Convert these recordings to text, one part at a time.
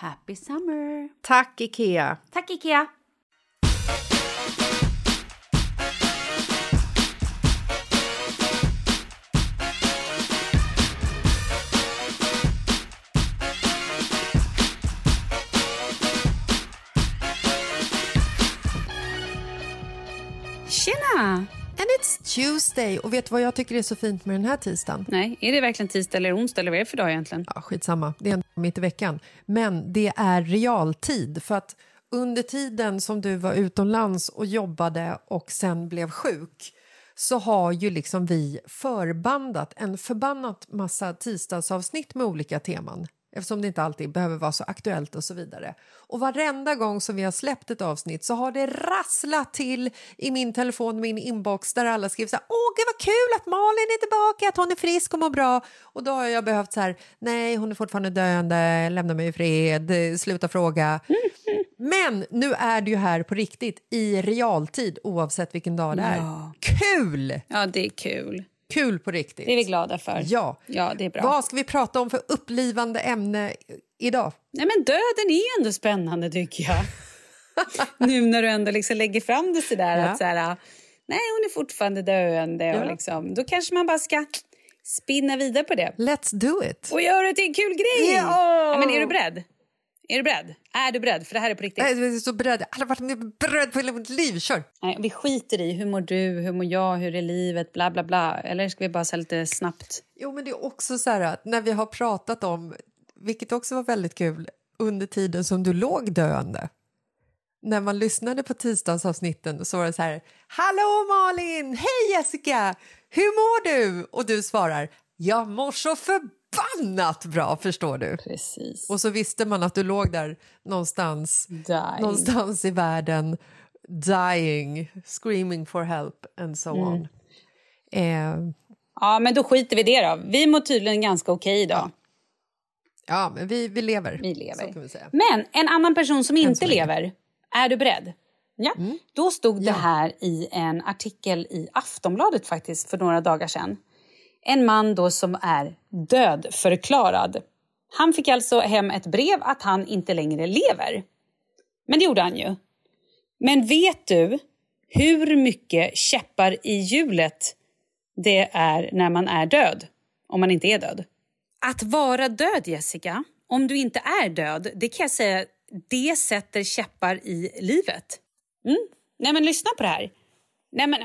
Happy summer! Tack, Ikea! Tack Ikea! Tjena! Tuesday! Och vet du vad jag tycker är så fint med den här tisdagen? Nej, är det verkligen tisdag eller onsdag eller vad är det för dag egentligen? Ja, skitsamma, det är en mitt i veckan. Men det är realtid. För att under tiden som du var utomlands och jobbade och sen blev sjuk så har ju liksom vi förbandat en förbannat massa tisdagsavsnitt med olika teman eftersom det inte alltid behöver vara så aktuellt och så vidare. Och varenda gång som vi har släppt ett avsnitt så har det rasslat till i min telefon, min inbox där alla skriver så här, åh gud vad kul att Malin är tillbaka, att hon är frisk och mår bra. Och då har jag behövt så här, nej hon är fortfarande döende, lämna mig i fred, sluta fråga. Men nu är det ju här på riktigt i realtid oavsett vilken dag det är. Ja. Kul! Ja, det är kul. Kul på riktigt. Det är vi glada för. Ja. Ja, det är bra. Vad ska vi prata om för upplivande ämne idag? Nej, men döden är ändå spännande tycker jag. nu när du ändå liksom lägger fram det så där Ja. att så här, nej hon är fortfarande döende Ja. och liksom, då kanske man bara ska spinna vidare på det Let's do it! och göra det till en kul grej. Ja, men är du beredd? Är du beredd? Är du beredd? För det här är på riktigt. Jag är så beredd. Jag har varit beredd på hela mitt liv. Kör! Nej, vi skiter i hur mår du, hur mår jag, hur är livet, bla bla bla. Eller ska vi bara säga lite snabbt? Jo, men det är också så här att när vi har pratat om, vilket också var väldigt kul, under tiden som du låg döende. När man lyssnade på tisdagsavsnitten så var det så här, Hallå Malin! Hej Jessica! Hur mår du? Och du svarar, jag mår så förbannat bra, förstår du. Precis. Och så visste man att du låg där någonstans, Dying. någonstans i världen, dying, screaming for help and so Mm. on. Eh, Ja, men då skiter vi det då. Vi mår tydligen ganska okej idag. ja, men vi, vi lever. Vi lever. Vi. Men en annan person som inte lever, är du beredd? Ja. Då stod det Ja. här i en artikel i Aftonbladet faktiskt för några dagar sedan. En man då som är dödförklarad. Han fick alltså hem ett brev att han inte längre lever. Men det gjorde han ju. Men vet du hur mycket käppar i hjulet det är när man är död? Om man inte är död. Att vara död, Jessica, om du inte är död, det kan jag säga, det sätter käppar i livet. Mm? Nej, men lyssna på det här. Nej, men,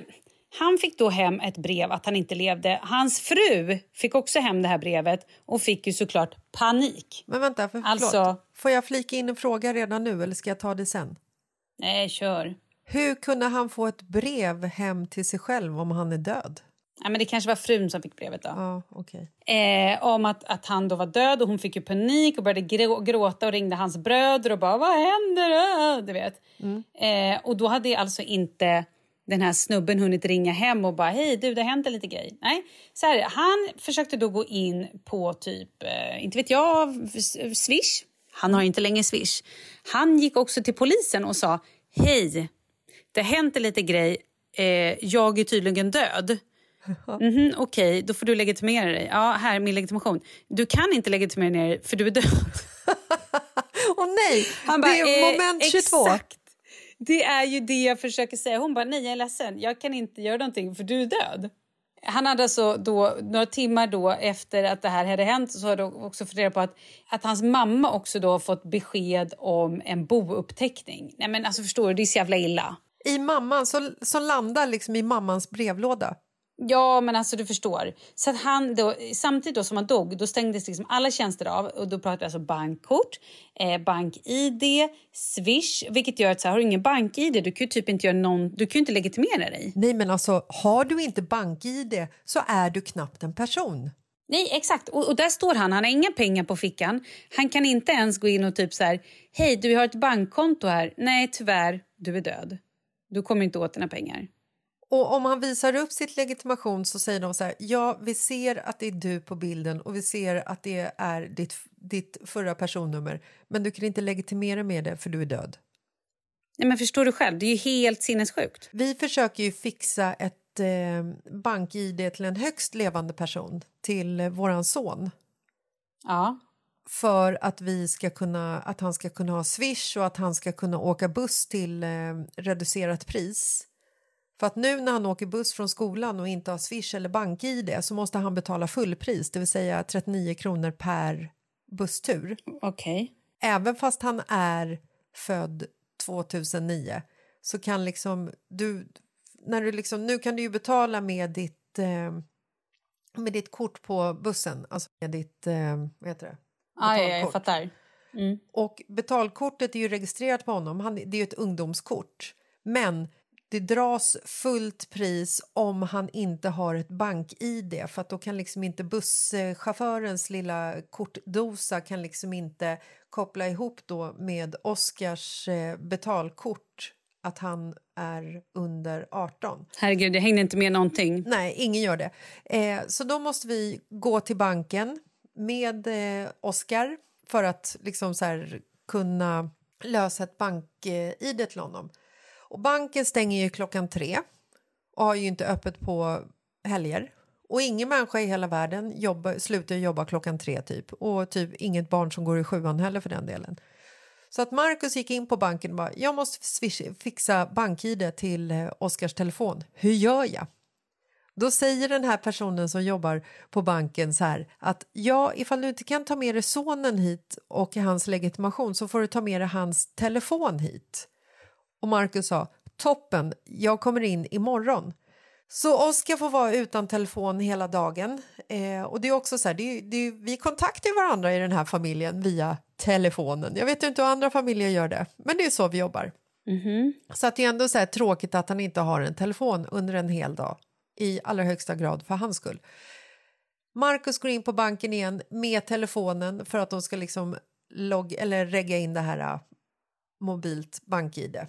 han fick då hem ett brev att han inte levde. Hans fru fick också hem det här brevet och fick ju såklart panik. Men vänta, för, Alltså- förlåt. Får jag flika in en fråga redan nu eller ska jag ta det sen? Nej, kör. Hur kunde han få ett brev hem till sig själv om han är död? Nej, men det kanske var frun som fick brevet då. Ja, okej. eh, om att, att han då var död och hon fick ju panik och började grå, gråta och ringde hans bröder och bara vad händer? Du vet. Eh, och då hade alltså inte den här snubben hunnit ringa hem och bara hej du det har hänt en liten grej. Nej, så här, han försökte då gå in på typ, eh, inte vet jag, Swish. Han har inte längre Swish. Han gick också till polisen och sa hej, det har hänt en liten grej. Eh, jag är tydligen död. Mhm, Okej, då får du legitimera dig. Ja, här är min legitimation. Du kan inte legitimera dig för du är död. Åh nej, Han bara, det är eh, moment 22. Exakt. Det är ju det jag försöker säga. Hon bara, nej jag är ledsen. Jag kan inte göra någonting för du är död. Han hade alltså då, några timmar då efter att det här hade hänt så hade jag också fått reda på att, att hans mamma också då fått besked om en bouppteckning. Nej men alltså förstår du, det är så jävla illa. I mamman, så, som landar liksom i mammans brevlåda. Ja, men alltså du förstår. Så att han då, samtidigt då som han dog, då stängdes liksom alla tjänster av. Och då pratar vi alltså bankkort, eh, bank-id, swish. Vilket gör att så här, har du ingen bank-id, du kan typ inte göra någon, du kan ju inte legitimera dig. Nej, men alltså, har du inte bank-id så är du knappt en person. Nej, exakt. Och, och där står han, han har inga pengar på fickan. Han kan inte ens gå in och typ så här, hej du har ett bankkonto här. Nej, tyvärr, du är död. Du kommer inte åt dina pengar. Och om han visar upp sitt legitimation så säger de så här, ja vi ser att det är du på bilden och vi ser att det är ditt, ditt förra personnummer men du kan inte legitimera med det för du är död. Nej, men förstår du själv, det är ju helt sinnessjukt. Vi försöker ju fixa ett eh, bank-id till en högst levande person, till eh, våran son Ja, för att, vi ska kunna, att han ska kunna ha Swish och att han ska kunna åka buss till eh, reducerat pris. För att nu när han åker buss från skolan och inte har Swish eller bank-id så måste han betala fullpris, det vill säga 39 kronor per busstur. okej. Även fast han är född 2009 så kan liksom du, när du liksom, nu kan du ju betala med ditt, eh, med ditt kort på bussen, alltså med ditt, eh, vad heter det? Ja, ja, jag fattar. Mm. Och betalkortet är ju registrerat på honom, han, det är ju ett ungdomskort. Men det dras fullt pris om han inte har ett bank-id för att då kan liksom inte busschaufförens lilla kortdosa kan liksom inte koppla ihop då med Oscars eh, betalkort att han är under 18. Herregud, jag hängde inte med någonting. Nej, ingen gör det. Eh, så då måste vi gå till banken med eh, Oscar för att liksom så här, kunna lösa ett bank-id till honom. Och banken stänger ju klockan tre och har ju inte öppet på helger. Och ingen människa i hela världen jobba, slutar jobba klockan tre typ. Och typ inget barn som går i sjuan heller för den delen. Så att Marcus gick in på banken och bara, jag måste fixa bank-id till eh, Oskars telefon. Hur gör jag? Då säger den här personen som jobbar på banken så här att ja, ifall du inte kan ta med dig sonen hit och hans legitimation så får du ta med dig hans telefon hit. Och Marcus sa toppen, jag kommer in imorgon. Så Oskar får vara utan telefon hela dagen. Eh, och det är också så här, det är, det är, vi kontaktar varandra i den här familjen via telefonen. Jag vet inte hur andra familjer gör det, men det är så vi jobbar. Så att det är ändå så tråkigt att han inte har en telefon under en hel dag i allra högsta grad för hans skull. Marcus går in på banken igen med telefonen för att de ska liksom logg eller regga in det här uh, mobilt bank-id.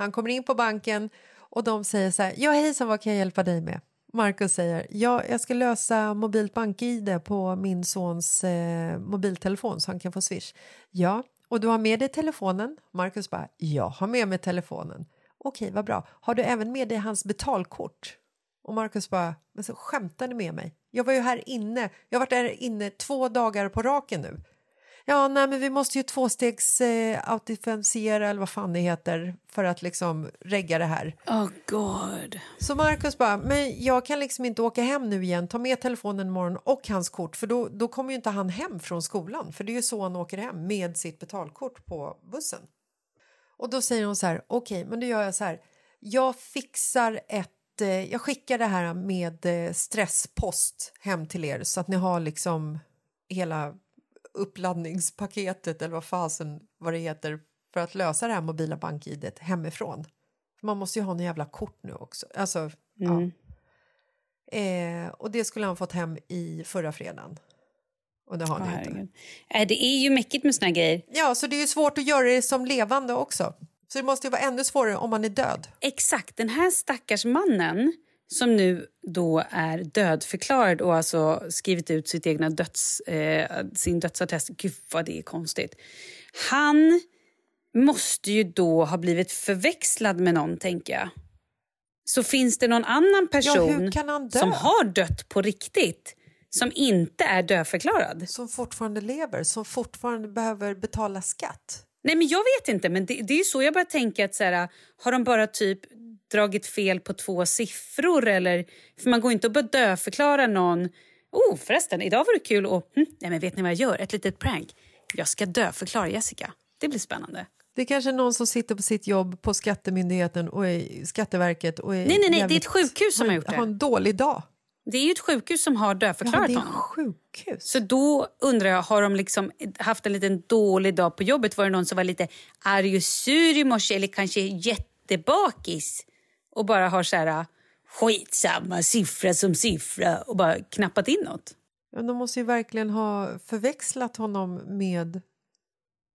Han kommer in på banken och de säger så här, ja hejsan vad kan jag hjälpa dig med? Marcus säger, ja jag ska lösa mobilt bank-id på min sons eh, mobiltelefon så han kan få swish. Ja, och du har med dig telefonen? Marcus bara, jag har med mig telefonen. Okej, vad bra. Har du även med dig hans betalkort? Och Marcus bara, men så skämtar ni med mig? Jag var ju här inne, jag har varit här inne två dagar på raken nu. Ja, nej, men vi måste ju tvåstegs eh, eller vad fan det heter för att liksom regga det här. Oh god. Så Marcus bara, men jag kan liksom inte åka hem nu igen, ta med telefonen imorgon och hans kort för då, då kommer ju inte han hem från skolan för det är ju så han åker hem med sitt betalkort på bussen. Och då säger hon så här, okej, men då gör jag så här, jag fixar ett, eh, jag skickar det här med eh, stresspost hem till er så att ni har liksom hela uppladdningspaketet eller vad fasen vad det heter för att lösa det här mobila bank-idet hemifrån. Man måste ju ha en jävla kort nu också. Alltså, ja. eh, och det skulle han fått hem i förra fredagen. Och det har han ju inte. Äh, det är ju mäckigt med såna grejer. Ja, så det är ju svårt att göra det som levande också. Så det måste ju vara ännu svårare om man är död. Exakt, den här stackars mannen som nu då är dödförklarad och alltså skrivit ut sitt egna döds, eh, sin dödsattest. Gud vad det är konstigt. Han måste ju då ha blivit förväxlad med någon, tänker jag. Så finns det någon annan person dö? som har dött på riktigt som inte är dödförklarad? Som fortfarande lever, som fortfarande behöver betala skatt. Nej, men jag vet inte, men det, det är ju så jag börjar tänka att så här, har de bara typ dragit fel på två siffror eller för man går inte att bara dödförklara någon. Oh, förresten, idag var det kul och hm, nej, men vet ni vad jag gör? Ett litet prank. Jag ska dödförklara Jessica. Det blir spännande. Det är kanske någon som sitter på sitt jobb på Skattemyndigheten och är, Skatteverket och är Nej, nej, nej, det är jävligt- ett sjukhus som har gjort det. Har en dålig dag. Det är ju ett sjukhus som har Ja, dödförklarat är honom. sjukhus. Så då undrar jag, har de liksom haft en liten dålig dag på jobbet? Var det någon som var lite arg och sur i morse eller kanske jättebakis och bara har så här skitsamma siffra som siffra och bara knappat in något? Ja, de måste ju verkligen ha förväxlat honom med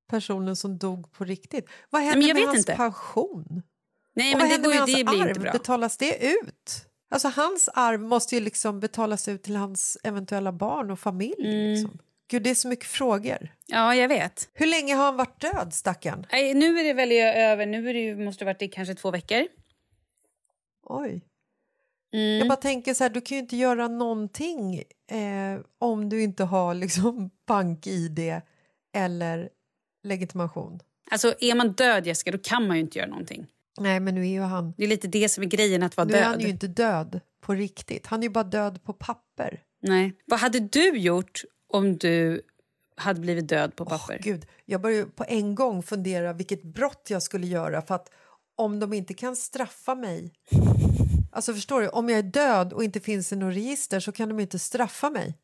personen som dog på riktigt. Vad jag med hans inte. pension? Nej, och men vad det, händer går med det hans blir arv? inte bra. Betalas det ut? Alltså hans arv måste ju liksom betalas ut till hans eventuella barn och familj. Mm. Liksom. Gud, det är så mycket frågor. Ja, jag vet. Hur länge har han varit död, stackarn? Nej, nu är det väl över. Nu är det, ju- måste det ha varit i kanske två veckor. Oj. Mm. Jag bara tänker så här, du kan ju inte göra någonting eh, om du inte har liksom bank-id eller legitimation. Alltså, är man död, Jessica, då kan man ju inte göra någonting. Nej, men nu är ju han... Det är lite det som är grejen, att vara Nu är död. han ju inte död på riktigt. Han är ju bara död på papper. Nej. Vad hade du gjort om du hade blivit död på papper? Gud, jag börjar ju på en gång fundera vilket brott jag skulle göra för att om de inte kan straffa mig... Alltså förstår du, om jag är död och inte finns i något register så kan de inte straffa mig.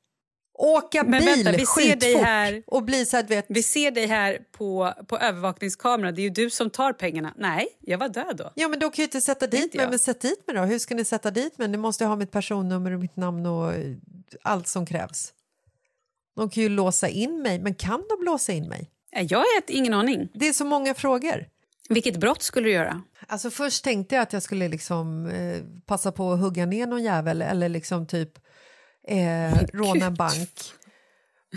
Åka Men bil vänta, vi ser dig här- och bli så här, vet... Vi ser dig här på, på övervakningskameran. Det är ju du som tar pengarna. Nej, jag var död då. Ja, men då kan jag inte sätta dit inte mig. jag. Men sätt dit mig då. Hur ska ni sätta dit mig? Ni måste ha mitt personnummer och mitt namn och eh, allt som krävs. De kan ju låsa in mig, men kan de låsa in mig? Nej, Jag har ingen aning. Det är så många frågor. Vilket brott skulle du göra? Alltså först tänkte jag att jag skulle liksom eh, passa på att hugga ner någon jävel eller liksom typ eh, råna en bank.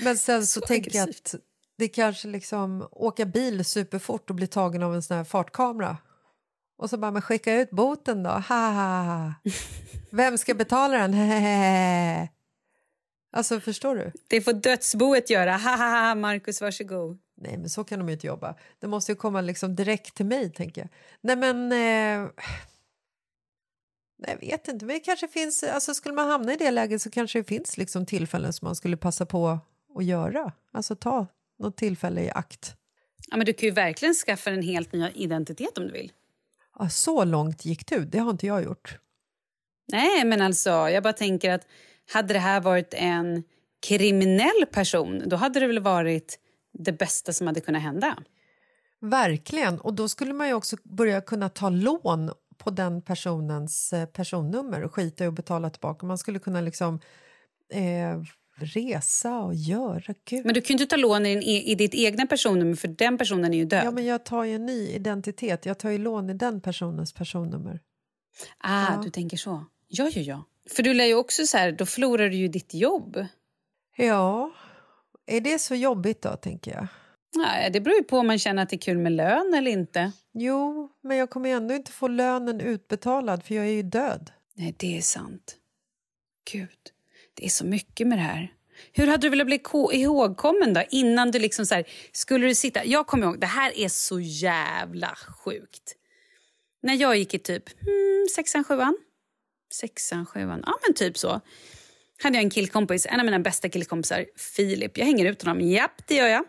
Men sen så, Så tänkte jag att det kanske liksom åka bil superfort och bli tagen av en sån här fartkamera. Och så bara, men skicka ut boten då. Ha, ha, ha. Vem ska betala den? Hehehe. Alltså förstår du? Det får dödsboet göra. Ha, ha, ha, Marcus, varsågod. Nej, men så kan de ju inte jobba. Det måste ju komma liksom direkt till mig, tänker jag. Nej, men... Eh, Nej, jag vet inte, men kanske finns, alltså skulle man hamna i det läget så kanske det finns liksom tillfällen som man skulle passa på att göra. Alltså ta något tillfälle i akt. Ja, men du kan ju verkligen skaffa en helt ny identitet om du vill. Ja, så långt gick du, det har inte jag gjort. Nej, men alltså, jag bara tänker att hade det här varit en kriminell person, då hade det väl varit det bästa som hade kunnat hända. Verkligen, och då skulle man ju också börja kunna ta lån på den personens eh, personnummer och skita i att betala tillbaka. Man skulle kunna liksom eh, resa och göra... Gud. Men du kan ju inte ta lån i, din, e- i ditt egna personnummer för den personen är ju död. Ja, men jag tar ju en ny identitet. Jag tar ju lån i den personens personnummer. Ah, Ja. du tänker så. Ja, ja, ja. För du lär ju också så här, då förlorar du ju ditt jobb. Ja, är det så jobbigt då, tänker jag? Nej, det beror ju på om man känner att det är kul med lön eller inte. Jo, men jag kommer ju ändå inte få lönen utbetalad för jag är ju död. Nej, det är sant. Gud, det är så mycket med det här. Hur hade du velat bli ko- ihågkommen då? Innan du liksom så här, skulle du sitta... Jag kommer ihåg, det här är så jävla sjukt. När jag gick i typ hmm, sexan, sjuan. Sexan, sjuan, ja men typ så. Hade jag en killkompis, en av mina bästa killkompisar, Filip. Jag hänger ut honom, japp det gör jag.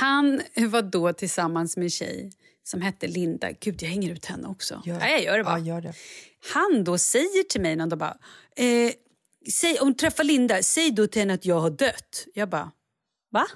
Han var då tillsammans med en tjej som hette Linda. Gud, jag hänger ut henne också. Gör- Ja, jag gör det bara. Ja, gör det. Han då säger till mig någon dag bara... Eh, säg, om du träffar Linda, säg då till henne att jag har dött. Jag bara... Va?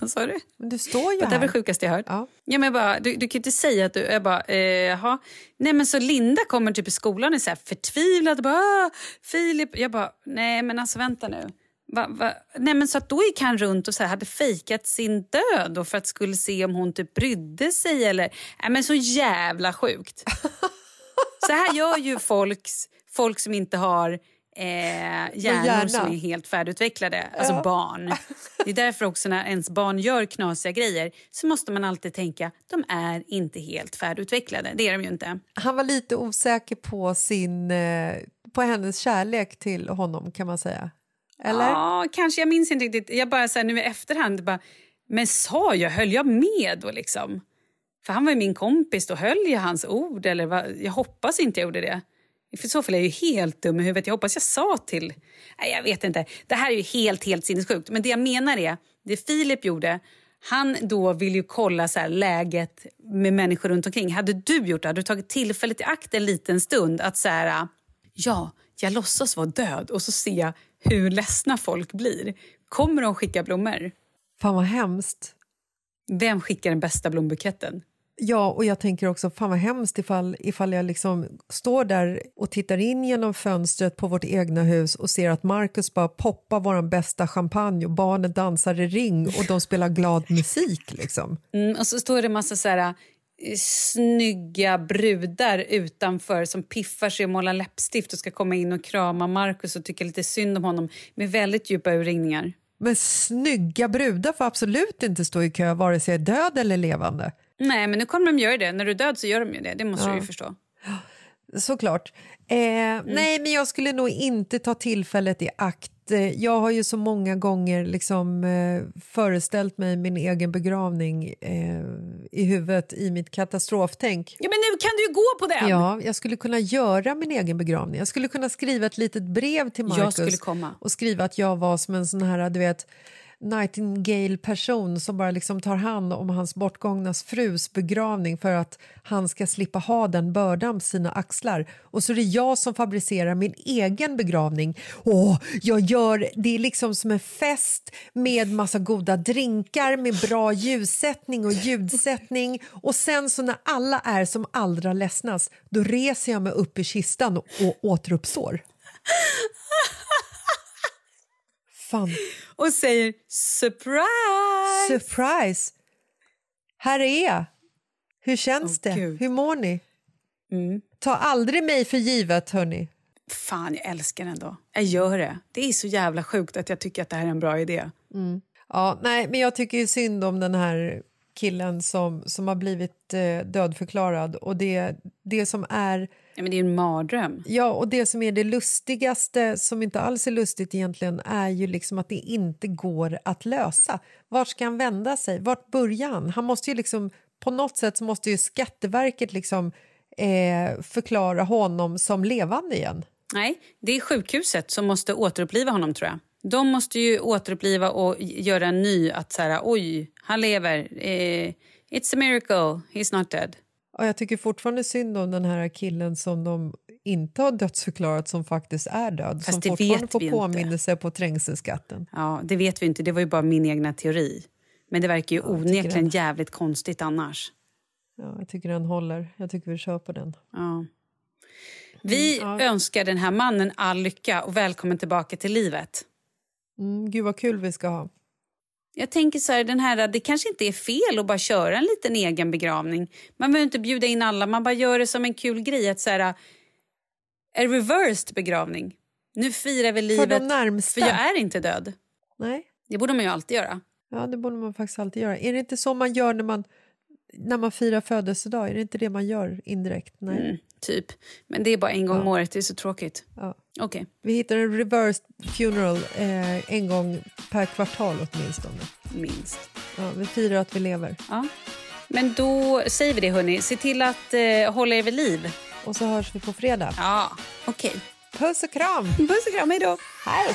Vad sa du? Men du står ju Det är här. det sjukaste jag hört. Ja. Ja, men jag bara, du, du kan inte säga att du... Jag bara, eh. Nej, men så Linda kommer typ i skolan och är så här förtvivlad. Och bara, ah, Filip. Jag bara, nej men alltså vänta nu. Va, va? Nej, men så att då gick han runt och så här, hade fejkat sin död för att skulle se om hon typ brydde sig. Eller, nej, men så jävla sjukt. Så här gör ju folks, folk som inte har eh, hjärnor hjärna. som är helt färdigutvecklade, alltså barn. Det är därför också när ens barn gör knasiga grejer så måste man alltid tänka de är inte helt färdigutvecklade. Det är de ju inte. Han var lite osäker på, sin, eh, på hennes kärlek till honom, kan man säga. Eller? Ja, kanske. Jag minns inte riktigt. Jag bara så här, nu i efterhand, bara, men sa jag, höll jag med då liksom? För han var ju min kompis, då höll jag hans ord. Eller vad? Jag hoppas inte jag gjorde det. I så fall är jag ju helt dum i huvudet. Jag hoppas jag sa till... Nej, jag vet inte. Det här är ju helt, helt sinnessjukt. Men det jag menar är, det Filip gjorde, han då vill ju kolla så här läget med människor runt omkring. Hade du gjort det? Hade du tagit tillfället i akt en liten stund att så här, ja, jag låtsas vara död och så ser jag hur ledsna folk blir. Kommer de skicka blommor? Fan vad hemskt. Vem skickar den bästa blombuketten? Ja, och jag tänker också, fan vad hemskt ifall, ifall jag liksom står där och tittar in genom fönstret på vårt egna hus och ser att Marcus bara poppar vår bästa champagne och barnen dansar i ring och de spelar glad musik. Liksom. Mm, och så står det en massa så här, eh, snygga brudar utanför som piffar sig och målar läppstift och ska komma in och krama Markus och tycka lite synd om honom med väldigt djupa urringningar. Men snygga brudar får absolut inte stå i kö vare sig död eller levande. Nej, men nu kommer de göra det. När du är död så gör de ju det. Det måste du ju förstå. Såklart. Eh, Nej, men jag skulle nog inte ta tillfället i akt. Eh, Jag har ju så många gånger liksom, eh, föreställt mig min egen begravning eh, i huvudet i mitt katastroftänk. Ja, men nu kan du ju gå på den! Ja, jag skulle kunna göra min egen begravning. Jag skulle kunna skriva ett litet brev till Marcus och skriva att jag var som en sån här, du vet, Nightingale-person som bara liksom tar hand om hans bortgångna frus begravning för att han ska slippa ha den bördan på sina axlar. Och så är det jag som fabricerar min egen begravning. Åh, jag gör, det är liksom som en fest med massa goda drinkar med bra ljussättning och ljudsättning. Och sen så när alla är som allra ledsnast, då reser jag mig upp i kistan och återuppstår. Fan. Och säger surprise! Surprise! Här är jag. Hur känns Åh, det? Gud. Hur mår ni? Mm. Ta aldrig mig för givet, hörni. Fan, jag älskar den då. Jag gör det. Det är så jävla sjukt att jag tycker att det här är en bra idé. Ja, nej, men jag tycker ju synd om den här killen som, som har blivit eh, dödförklarad. Och det, det som är Ja, men det är en mardröm. Ja, och det som är det lustigaste, som inte alls är lustigt egentligen, är ju liksom att det inte går att lösa. Vart ska han vända sig? Vart börjar han? Han måste ju liksom, på något sätt så måste ju Skatteverket liksom eh, förklara honom som levande igen. Nej, det är sjukhuset som måste återuppliva honom tror jag. De måste ju återuppliva och göra en ny att så här, oj, han lever. Eh, it's a miracle, he's not dead. Och jag tycker fortfarande synd om den här killen som de inte har dödsförklarat som faktiskt är död. Fast som fortfarande får påminnelse på trängselskatten. Ja, det vet vi inte. Det var ju bara min egna teori. Men det verkar ju tycker onekligen jävligt konstigt annars. Ja, jag tycker den håller. Jag tycker vi kör på den. Ja. Vi ja. önskar den här mannen all lycka och välkommen tillbaka till livet. Mm, gud vad kul vi ska ha. Jag tänker så här, den här, det kanske inte är fel att bara köra en liten egen begravning. Man behöver inte bjuda in alla, man bara gör det som en kul grej. Att så här, en reversed begravning. Nu firar vi livet, För de närmsta. för jag är inte död. Nej, Det borde man ju alltid göra. ja, det borde man faktiskt alltid göra. Är det inte så man gör när man, när man firar födelsedag? Är det inte det man gör indirekt? Nej. Mm, typ. Men det är bara en gång om året, det är så tråkigt. Ja. Okej. Vi hittar en reversed funeral eh, en gång per kvartal åtminstone. minst. Ja, vi firar att vi lever. Ja. Men då säger vi det, hörni. Se till att eh, hålla er vid liv. Och så hörs vi på fredag. Ja, okej. Puss och kram! Puss och kram, hej då. Hej!